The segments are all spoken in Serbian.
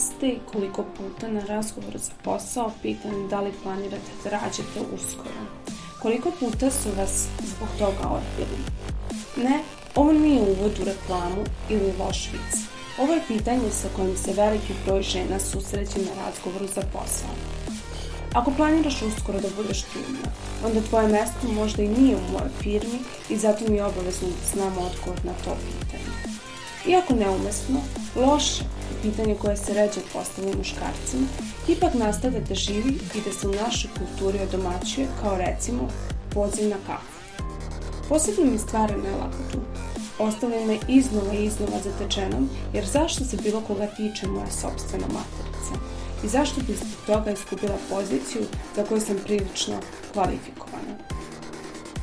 ste i koliko puta na razgovor za posao pitani da li planirate da rađete uskoro? Koliko puta su vas zbog toga odbili? Ne, ovo nije uvod u reklamu ili loš vic. Ovo je pitanje sa kojim se veliki broj žena susreće na razgovoru za posao. Ako planiraš uskoro da budeš trudna, onda tvoje mesto možda i nije u mojoj firmi i zato mi je obavezno da znamo odgovor na to pitanje. Iako neumesno, loše pitanje koje se ređe postavlja muškarcima, ipak nastavlja da živi i da se u našoj kulturi odomaćuje kao recimo poziv na kafu. Posebno mi stvara nelagodu. Ostavlja me iznova i iznova zatečenom, jer zašto se bilo koga tiče moja sobstvena materica? I zašto bi zbog toga iskupila poziciju za koju sam prilično kvalifikovana?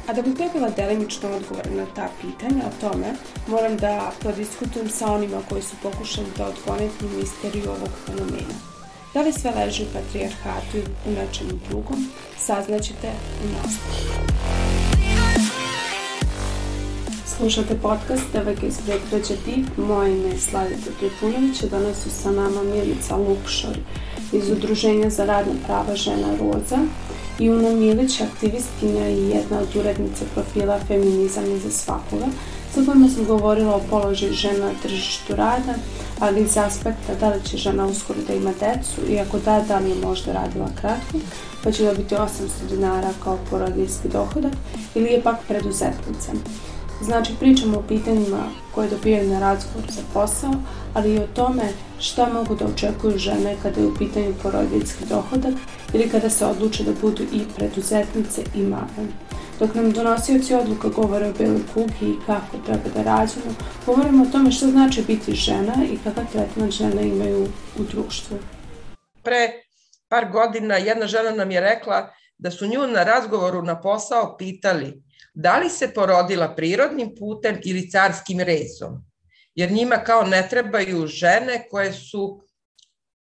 A da bih dobila delimično odgovor na ta pitanja o tome, moram da prodiskutujem sa onima koji su pokušali da tu misteriju ovog fenomena. Da li sve leži u patrijarhatu ili u nečemu drugom, saznaćete u nastavu. Slušate podcast TVG iz Predgrađa DIP. Moje ime je Slavita Tripunović, a danas su sa nama Milica Lukšor iz Udruženja za radna prava žena Roza i Una Milić, aktivistkinja i jedna od urednica profila Feminizam je za svakoga, sa kojima sam govorila o položaju žena na tržištu rada, ali iz aspekta da li će žena uskoro da ima decu i ako da, da li je možda radila kratko, pa će dobiti 800 dinara kao porodiljski dohodak ili je pak preduzetnica. Znači, pričamo o pitanjima koje dobijaju na razgovor za posao, ali i o tome šta mogu da očekuju žene kada je u pitanju porodiljski dohodak ili kada se odluče da budu i preduzetnice i mame. Dok nam donosioci odluka govore o beloj kugi i kako treba da rađemo, govorimo o tome šta znači biti žena i kakav tretman žena imaju u društvu. Pre par godina jedna žena nam je rekla da su nju na razgovoru na posao pitali da li se porodila prirodnim putem ili carskim rezom. Jer njima kao ne trebaju žene koje su,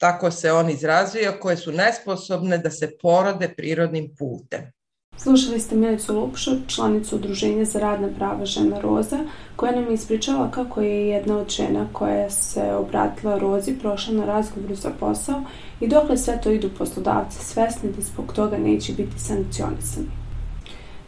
tako se on izrazio, koje su nesposobne da se porode prirodnim putem. Slušali ste Milicu Lupšor, članicu Udruženja za radna prava žena Roza, koja nam je ispričala kako je jedna od žena koja se obratila Rozi prošla na razgovoru za posao i dokle sve to idu poslodavci svesni da zbog toga neće biti sankcionisani.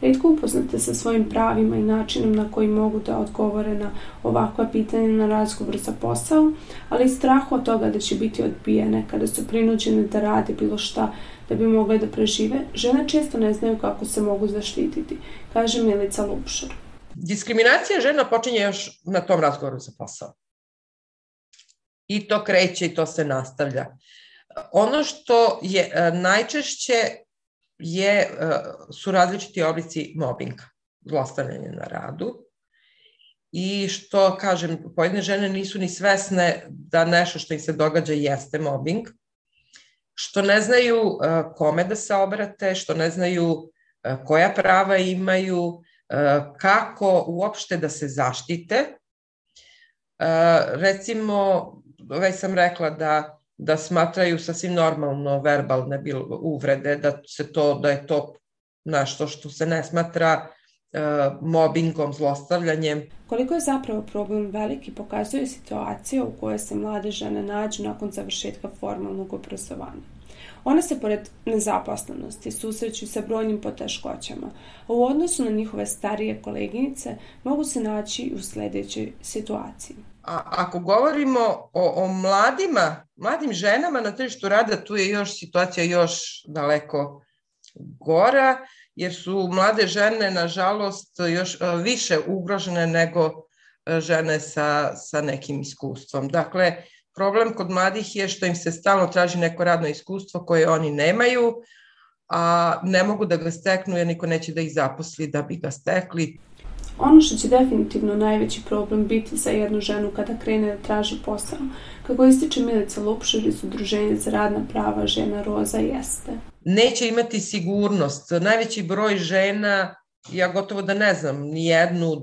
Redko upoznate sa svojim pravima i načinom na koji mogu da odgovore na ovakva pitanja na razgovor za posao, ali i strah od toga da će biti odbijene kada su prinuđene da rade bilo šta da bi mogle da prežive, žene često ne znaju kako se mogu zaštititi, kaže Milica Lupšar. Diskriminacija žena počinje još na tom razgovoru za posao. I to kreće i to se nastavlja. Ono što je e, najčešće je, e, su različiti oblici mobinga, zlostavljanje na radu. I što, kažem, pojedine žene nisu ni svesne da nešto što im se događa jeste mobbing, što ne znaju e, kome da se obrate, što ne znaju e, koja prava imaju, kako uopšte da se zaštite. Recimo, već sam rekla da da smatraju sasvim normalno verbalne uvrede, da se to da je to nešto što se ne smatra uh, mobbingom, zlostavljanjem. Koliko je zapravo problem veliki pokazuje situacija u kojoj se mlade žene nađu nakon završetka formalnog obrazovanja. One se pored nezaposlenosti susreću sa brojnim poteškoćama, a u odnosu na njihove starije koleginice mogu se naći u sledećoj situaciji. A ako govorimo o, o mladima, mladim ženama na tržištu rada, tu je još situacija još daleko gora, jer su mlade žene, nažalost, još e, više ugrožene nego e, žene sa, sa nekim iskustvom. Dakle, problem kod mladih je što im se stalno traži neko radno iskustvo koje oni nemaju, a ne mogu da ga steknu jer niko neće da ih zaposli da bi ga stekli. Ono što će definitivno najveći problem biti za jednu ženu kada krene da traži posao, kako ističe Milica Lupšar iz Udruženja za radna prava žena Roza, jeste. Neće imati sigurnost. Najveći broj žena, ja gotovo da ne znam, ni jednu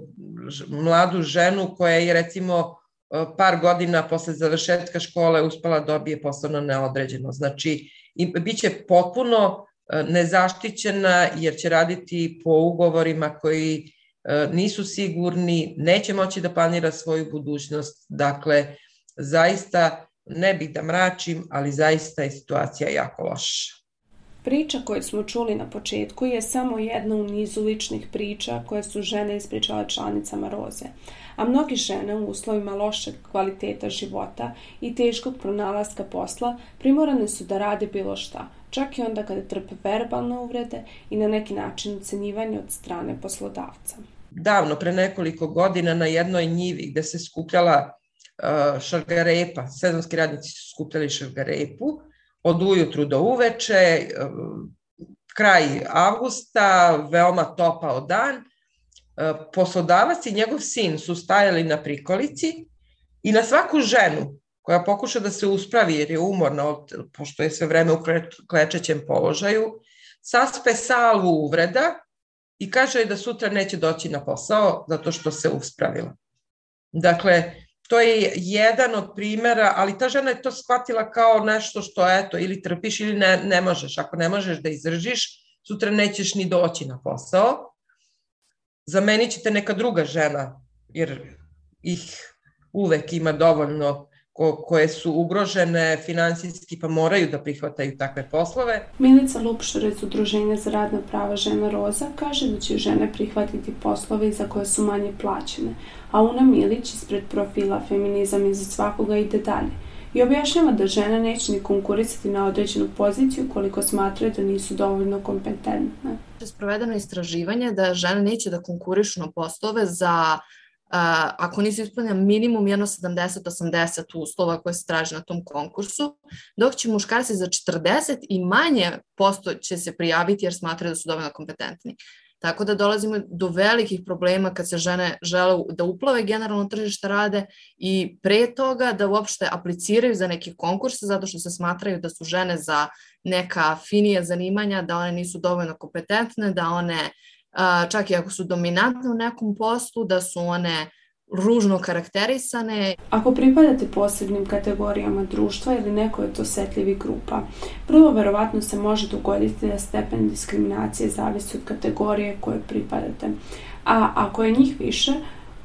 mladu ženu koja je recimo par godina posle završetka škole uspela da dobije posao na neodređeno. Znači, biće potpuno e, nezaštićena jer će raditi po ugovorima koji E, nisu sigurni, neće moći da planira svoju budućnost. Dakle, zaista ne bih da mračim, ali zaista je situacija jako loša. Priča koju smo čuli na početku je samo jedna u nizu ličnih priča koje su žene ispričale članicama Roze, a mnogi žene u uslovima lošeg kvaliteta života i teškog pronalaska posla primorane su da rade bilo šta, čak i onda kada trpe verbalne uvrede i na neki način ucenjivanje od strane poslodavca. Davno, pre nekoliko godina na jednoj njivi gde se skupljala šargarepa, sezonski radnici su skupljali šargarepu, od ujutru do uveče, kraj avgusta, veoma topao dan. Poslodavac i njegov sin su stajali na prikolici i na svaku ženu koja pokuša da se uspravi jer je umorna, pošto je sve vreme u klečećem položaju, saspe salvu uvreda i kaže da sutra neće doći na posao zato što se uspravila. Dakle, to je jedan od primera, ali ta žena je to shvatila kao nešto što, eto, ili trpiš ili ne, ne možeš. Ako ne možeš da izdržiš, sutra nećeš ni doći na posao. Zamenit ćete neka druga žena, jer ih uvek ima dovoljno ko, koje su ugrožene finansijski pa moraju da prihvataju takve poslove. Milica Lupšar iz Udruženja za radna prava žena Roza kaže da će žene prihvatiti poslove za koje su manje plaćene, a Una Milić ispred profila Feminizam za svakoga ide dalje i objašnjava da žena neće ni konkurisati na određenu poziciju koliko smatraju da nisu dovoljno kompetentne. Sprovedeno istraživanje da žene neće da konkurišu na poslove za ako nisu ispunjeni minimum jedno 70-80 uslova koje se traže na tom konkursu, dok će muškarci za 40 i manje posto će se prijaviti jer smatraju da su dovoljno kompetentni. Tako da dolazimo do velikih problema kad se žene žele da uplave generalno tržište rade i pre toga da uopšte apliciraju za neki konkurs zato što se smatraju da su žene za neka finija zanimanja, da one nisu dovoljno kompetentne, da one čak i ako su dominantne u nekom poslu, da su one ružno karakterisane. Ako pripadate posebnim kategorijama društva ili nekoj od osetljivih grupa, prvo verovatno se može dogoditi da stepen diskriminacije zavisi od kategorije koje pripadate. A ako je njih više,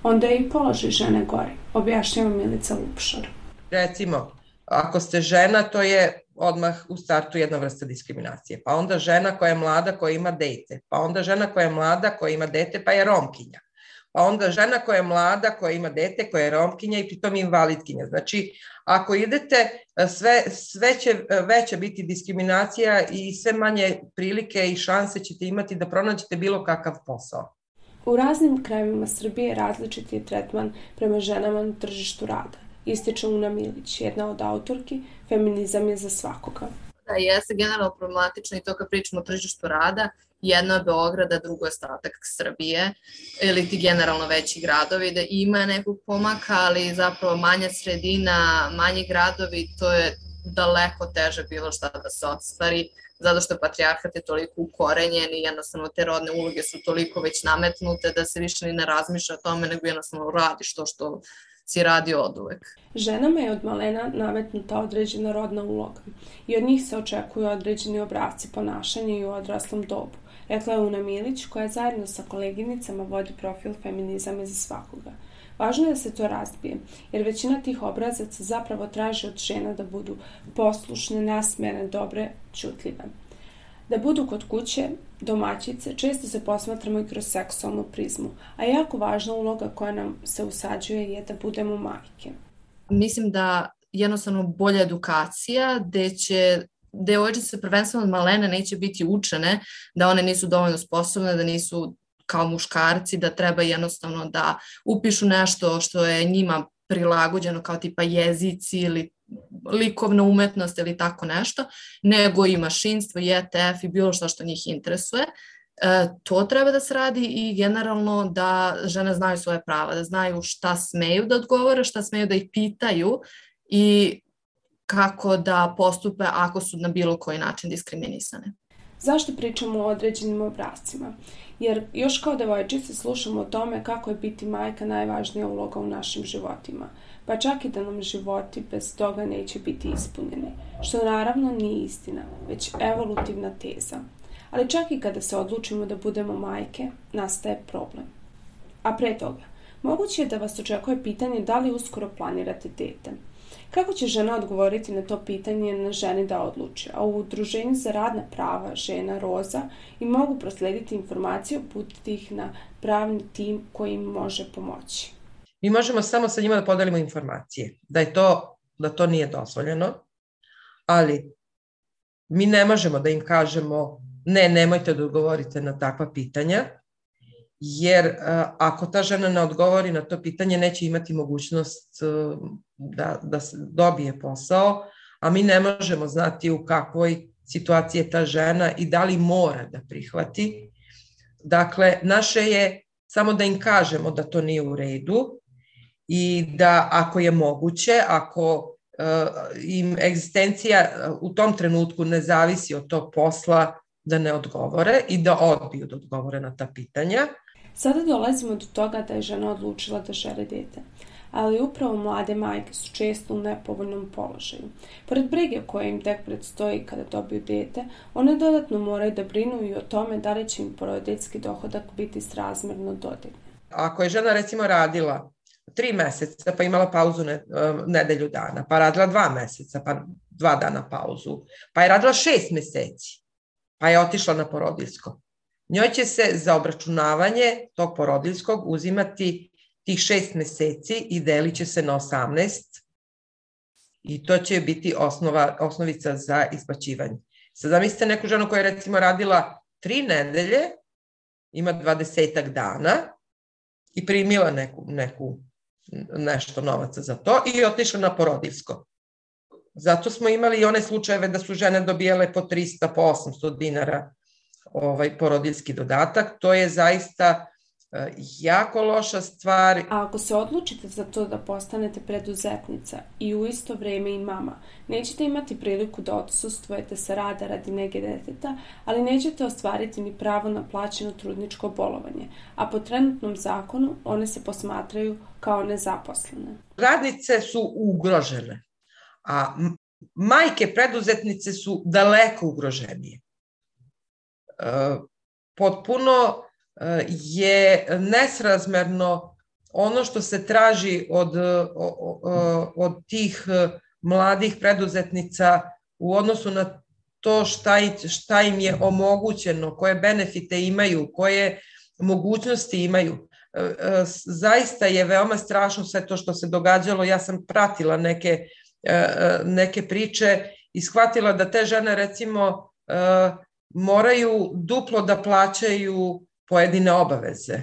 onda je i položaj žene gore, objašnjava Milica Lupšar. Recimo, ako ste žena, to je odmah u startu jedna vrsta diskriminacije. Pa onda žena koja je mlada, koja ima dete. Pa onda žena koja je mlada, koja ima dete, pa je romkinja. Pa onda žena koja je mlada, koja ima dete, koja je romkinja i pritom invalidkinja. Znači, ako idete, sve, sve će veća biti diskriminacija i sve manje prilike i šanse ćete imati da pronađete bilo kakav posao. U raznim krajevima Srbije različit je tretman prema ženama na tržištu rada ističe Una Milić, jedna od autorki, feminizam je za svakoga. Da, jeste generalno problematično i to kad pričamo o tržištu rada, jedno je Beograda, drugo je ostatak Srbije ili ti generalno veći gradovi, da ima nekog pomaka, ali zapravo manja sredina, manji gradovi, to je daleko teže bilo šta da se ostvari, zato što patrijarhat je toliko ukorenjen i jednostavno te rodne uloge su toliko već nametnute da se više ni ne razmišlja o tome, nego jednostavno radiš to što si radio od uvek. Ženama je od malena nametnuta određena rodna uloga i od njih se očekuju određeni obravci ponašanja i u odraslom dobu, rekla je Una Milić koja zajedno sa koleginicama vodi profil Feminizam za svakoga. Važno je da se to razbije, jer većina tih obrazaca zapravo traži od žena da budu poslušne, nasmjerne, dobre, čutljive. Da budu kod kuće, domaćice, često se posmatramo i kroz seksualnu prizmu, a jako važna uloga koja nam se usađuje je da budemo majke. Mislim da jednostavno bolja edukacija, gde će devojčice prvenstveno od malene neće biti učene, da one nisu dovoljno sposobne, da nisu kao muškarci, da treba jednostavno da upišu nešto što je njima prilagođeno kao tipa jezici ili likovna umetnost ili tako nešto, nego i mašinstvo, i ETF i bilo što što njih interesuje. E, to treba da se radi i generalno da žene znaju svoje prava, da znaju šta smeju da odgovore, šta smeju da ih pitaju i kako da postupe ako su na bilo koji način diskriminisane. Zašto pričamo o određenim obrazcima? Jer još kao devojčice slušamo o tome kako je biti majka najvažnija uloga u našim životima – pa čak i da nam životi bez toga neće biti ispunjeni, što naravno nije istina, već evolutivna teza. Ali čak i kada se odlučimo da budemo majke, nastaje problem. A pre toga, moguće je da vas očekuje pitanje da li uskoro planirate dete. Kako će žena odgovoriti na to pitanje na ženi da odluči? A u Udruženju za radna prava žena Roza i mogu proslediti informacije, uputiti ih na pravni tim koji im može pomoći. Mi možemo samo sa njima da podelimo informacije, da je to, da to nije dozvoljeno, ali mi ne možemo da im kažemo ne, nemojte da odgovorite na takva pitanja, jer uh, ako ta žena ne odgovori na to pitanje, neće imati mogućnost uh, da, da se dobije posao, a mi ne možemo znati u kakvoj situaciji je ta žena i da li mora da prihvati. Dakle, naše je samo da im kažemo da to nije u redu i da ako je moguće, ako uh, im egzistencija u tom trenutku ne zavisi od tog posla, da ne odgovore i da odbiju da odgovore na ta pitanja. Sada dolazimo do toga da je žena odlučila da žele dete ali upravo mlade majke su često u nepovoljnom položaju. Pored brige koja im tek predstoji kada dobiju dete, one dodatno moraju da brinu i o tome da li će im porodiljski dohodak biti srazmerno dodeljen. Ako je žena recimo radila tri meseca, pa imala pauzu ne, um, nedelju dana, pa radila dva meseca, pa dva dana pauzu, pa je radila šest meseci, pa je otišla na porodiljsko. Njoj će se za obračunavanje tog porodiljskog uzimati tih šest meseci i delit će se na 18 i to će biti osnova, osnovica za isplaćivanje. Sad zamislite neku ženu koja je recimo radila tri nedelje, ima 20 dana i primila neku, neku nešto novaca za to i otišla na porodilsko. Zato smo imali i one slučajeve da su žene dobijale po 300, po 800 dinara ovaj porodiljski dodatak. To je zaista E, jako loša stvar. A ako se odlučite za to da postanete preduzetnica i u isto vreme i mama, nećete imati priliku da odsustvujete sa rada radi nege deteta, ali nećete ostvariti ni pravo na plaćeno trudničko bolovanje, a po trenutnom zakonu one se posmatraju kao nezaposlene. Radnice su ugrožene, a majke preduzetnice su daleko ugroženije. E, potpuno je nesrazmerno ono što se traži od, od tih mladih preduzetnica u odnosu na to šta, šta im je omogućeno, koje benefite imaju, koje mogućnosti imaju. E, e, zaista je veoma strašno sve to što se događalo. Ja sam pratila neke, e, neke priče i shvatila da te žene recimo moraju duplo da plaćaju pojedine obaveze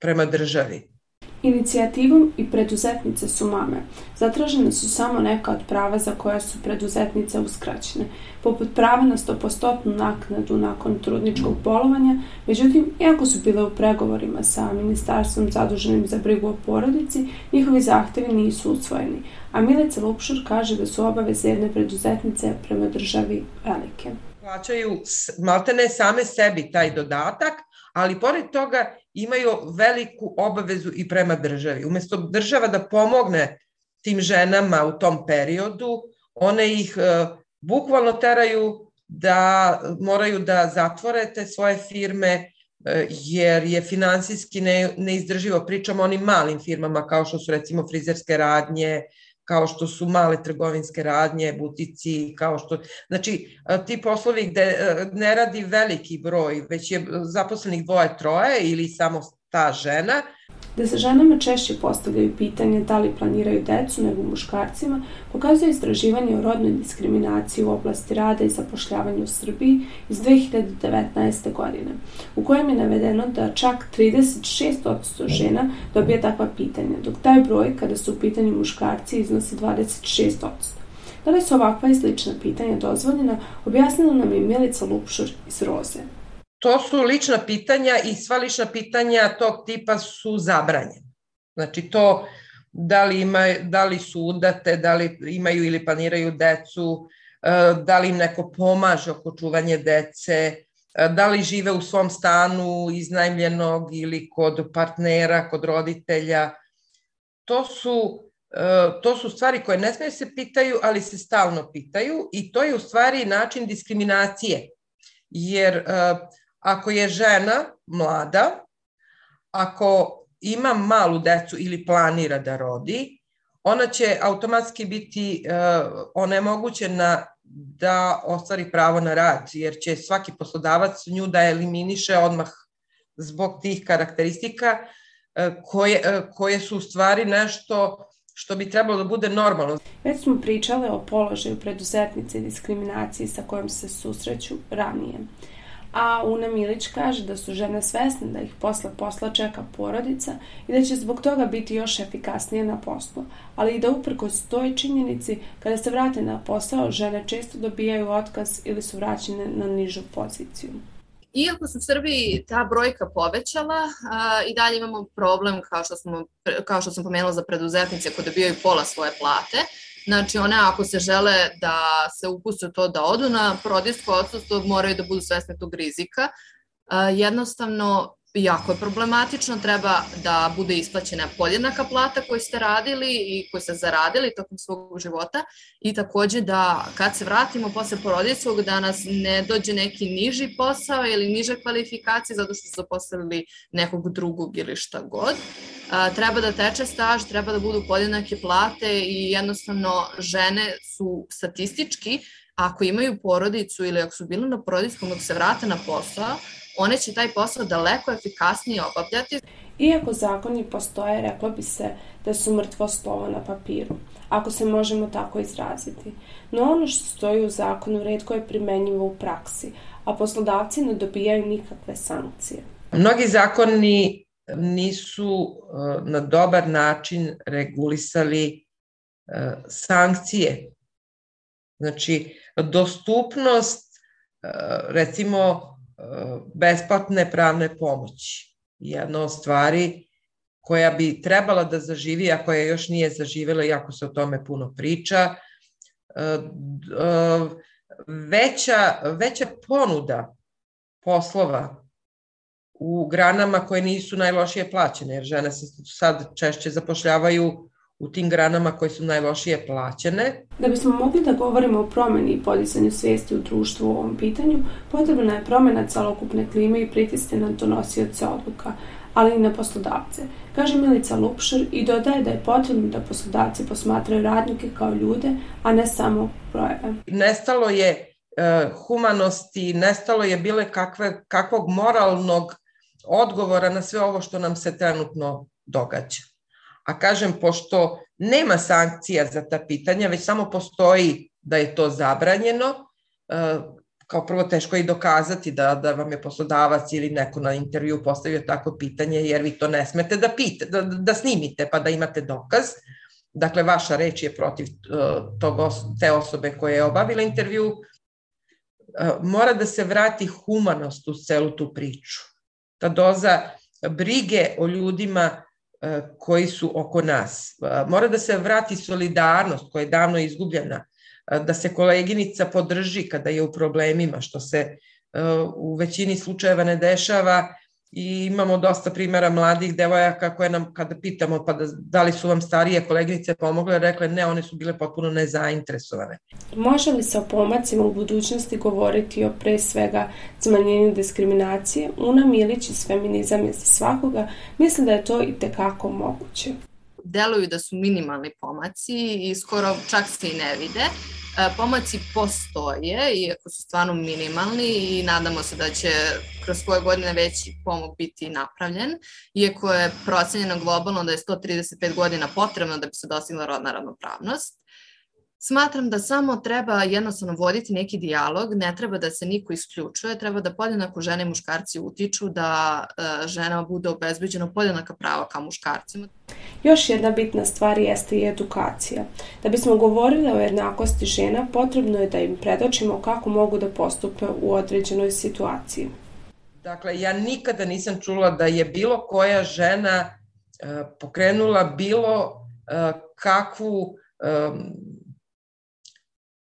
prema državi. Inicijativom i preduzetnice su mame. Zatražene su samo neka od prava za koja su preduzetnice uskraćene, poput prava na 100% naknadu nakon trudničkog bolovanja, međutim, iako su bile u pregovorima sa ministarstvom zaduženim za brigu o porodici, njihovi zahtevi nisu usvojeni, a Milica Lupšur kaže da su obaveze jedne preduzetnice prema državi velike. Plaćaju maltene same sebi taj dodatak, ali pored toga imaju veliku obavezu i prema državi. Umesto država da pomogne tim ženama u tom periodu, one ih e, bukvalno teraju da moraju da zatvore te svoje firme, e, jer je finansijski ne, neizdrživo. Pričamo onim malim firmama kao što su recimo frizerske radnje, kao što su male trgovinske radnje, butici, kao što, znači ti poslovi gde e, ne radi veliki broj, već je zaposlenih dvoje, troje ili samo ta žena, Da se ženama češće postavljaju pitanje da li planiraju decu nego muškarcima, pokazuje istraživanje o rodnoj diskriminaciji u oblasti rada i zapošljavanja u Srbiji iz 2019. godine, u kojem je navedeno da čak 36% žena dobija takva pitanja, dok taj broj kada su u pitanju muškarci iznosi 26%. Da li su ovakva i slična pitanja dozvoljena, objasnila nam je Milica Lupšur iz Roze to su lična pitanja i sva lična pitanja tog tipa su zabranjena. Znači to da li, ima, da li su udate, da li imaju ili planiraju decu, e, da li im neko pomaže oko čuvanje dece, e, da li žive u svom stanu iznajmljenog ili kod partnera, kod roditelja. To su, e, to su stvari koje ne smije se pitaju, ali se stalno pitaju i to je u stvari način diskriminacije. Jer ako je žena mlada, ako ima malu decu ili planira da rodi, ona će automatski biti onemogućena da ostvari pravo na rad, jer će svaki poslodavac nju da eliminiše odmah zbog tih karakteristika koje, koje su u stvari nešto što bi trebalo da bude normalno. Već smo pričale o položaju preduzetnice i diskriminaciji sa kojom se susreću ranije. A Una Milić kaže da su žene svesne da ih posle posla čeka porodica i da će zbog toga biti još efikasnije na poslu, ali i da uprkos toj činjenici, kada se vrate na posao, žene često dobijaju otkaz ili su vraćene na nižu poziciju. Iako se u Srbiji ta brojka povećala, a, i dalje imamo problem, kao što, smo, kao što sam pomenula za preduzetnice koje dobijaju pola svoje plate, Znači, one ako se žele da se upuste to da odu na prodijsko odsustvo, moraju da budu svesne tog rizika. Jednostavno, jako je problematično, treba da bude isplaćena podjednaka plata koju ste radili i koju ste zaradili tokom svog života i takođe da kad se vratimo posle porodicovog da nas ne dođe neki niži posao ili niže kvalifikacije zato što su zaposlili nekog drugog ili šta god. A, treba da teče staž, treba da budu podjednake plate i jednostavno žene su statistički ako imaju porodicu ili ako su bili na porodičkom dok se vrate na posao, one će taj posao daleko efikasnije obavljati. Iako zakoni postoje, reklo bi se da su mrtvo slovo na papiru, ako se možemo tako izraziti. No ono što stoji u zakonu redko je primenjivo u praksi, a poslodavci ne dobijaju nikakve sankcije. Mnogi zakoni nisu uh, na dobar način regulisali uh, sankcije. Znači, dostupnost, uh, recimo, besplatne pravne pomoći. Jedna od stvari koja bi trebala da zaživi, a koja još nije zaživela, iako se o tome puno priča, e, e, veća, veća ponuda poslova u granama koje nisu najlošije plaćene, jer žene se sad češće zapošljavaju u tim granama koje su najlošije plaćene. Da bismo mogli da govorimo o promeni i podizanju svijesti u društvu u ovom pitanju, potrebna je promena celokupne klime i pritiste na donosioce odluka, ali i na poslodavce, kaže Milica Lupšer i dodaje da je potrebno da poslodavci posmatraju radnike kao ljude, a ne samo brojeve. Nestalo je uh, humanosti, nestalo je bile kakve, kakvog moralnog odgovora na sve ovo što nam se trenutno događa. A kažem, pošto nema sankcija za ta pitanja, već samo postoji da je to zabranjeno, e, kao prvo teško je i dokazati da, da vam je poslodavac ili neko na intervju postavio tako pitanje, jer vi to ne smete da, pita, da, da snimite pa da imate dokaz. Dakle, vaša reč je protiv uh, tog te osobe koja je obavila intervju. Uh, mora da se vrati humanost u celu tu priču. Ta doza brige o ljudima koji su oko nas. E, mora da se vrati solidarnost koja je davno izgubljena, e, da se koleginica podrži kada je u problemima, što se u većini slučajeva ne dešava i imamo dosta primjera mladih devojaka koje nam kada pitamo pa da, da li su vam starije koleginice pomogle, rekle ne, one su bile potpuno nezainteresovane. Može li se o pomacima u budućnosti govoriti o pre svega smanjenju diskriminacije? Una Milić iz Feminizam je za svakoga misli da je to i tekako moguće. Deluju da su minimalni pomaci i skoro čak se i ne vide E, pomaci postoje, iako su stvarno minimalni i nadamo se da će kroz svoje godine veći pomog biti napravljen, iako je procenjeno globalno da je 135 godina potrebno da bi se dostigla rodna ravnopravnost. Smatram da samo treba jednostavno voditi neki dijalog, ne treba da se niko isključuje, treba da podjednako žene i muškarci utiču, da e, žena bude obezbeđeno podjednaka prava kao muškarcima. Još jedna bitna stvar jeste i edukacija. Da bismo govorili o jednakosti žena, potrebno je da im predočimo kako mogu da postupe u određenoj situaciji. Dakle, ja nikada nisam čula da je bilo koja žena e, pokrenula bilo e, kakvu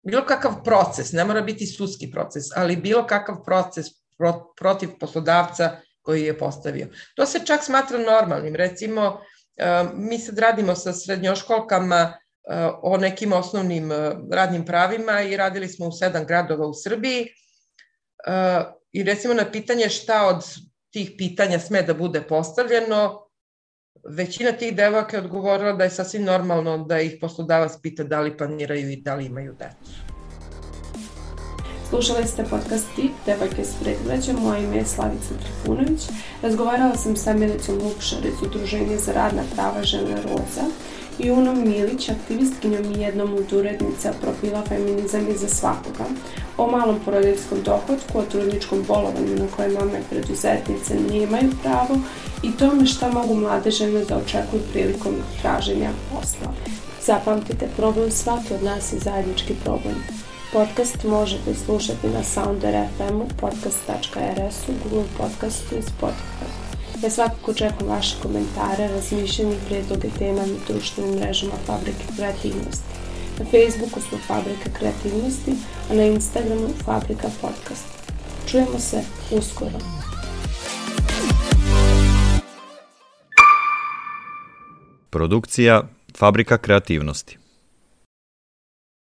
bilo kakav proces, ne mora biti sudski proces, ali bilo kakav proces pro, protiv poslodavca koji je postavio. To se čak smatra normalnim. Recimo, e, mi sad radimo sa srednjoškolkama e, o nekim osnovnim e, radnim pravima i radili smo u sedam gradova u Srbiji i recimo na pitanje šta od tih pitanja sme da bude postavljeno, većina tih devojaka je odgovorila da je sasvim normalno da ih poslodavac pita da li planiraju i da li imaju decu. Slušali ste podcast Tip, Devojke s predgrađa, moje ime je Slavica Trifunović. Razgovarala sam sa Milicom Lukšar iz Udruženja za radna prava žene Roza i Unom Milić, aktivistkinjom i jednom od urednica profila Feminizam je za svakoga, o malom porodiljskom dohodku, o trudničkom bolovanju na koje mame preduzetnice nemaju pravo i tome šta mogu mlade žene da očekuju prilikom traženja posla. Zapamtite, problem svaki od nas je zajednički problem. Podcast možete slušati na Sounder FM-u, podcast.rs-u, Google podcastu i Spotify. Ja svakako čekam vaše komentare, razmišljanje i predloge tema na društvenim mrežama Fabrike kreativnosti. Na Facebooku smo Fabrika kreativnosti, a na Instagramu Fabrika podcast. Čujemo se uskoro. Produkcija Fabrika kreativnosti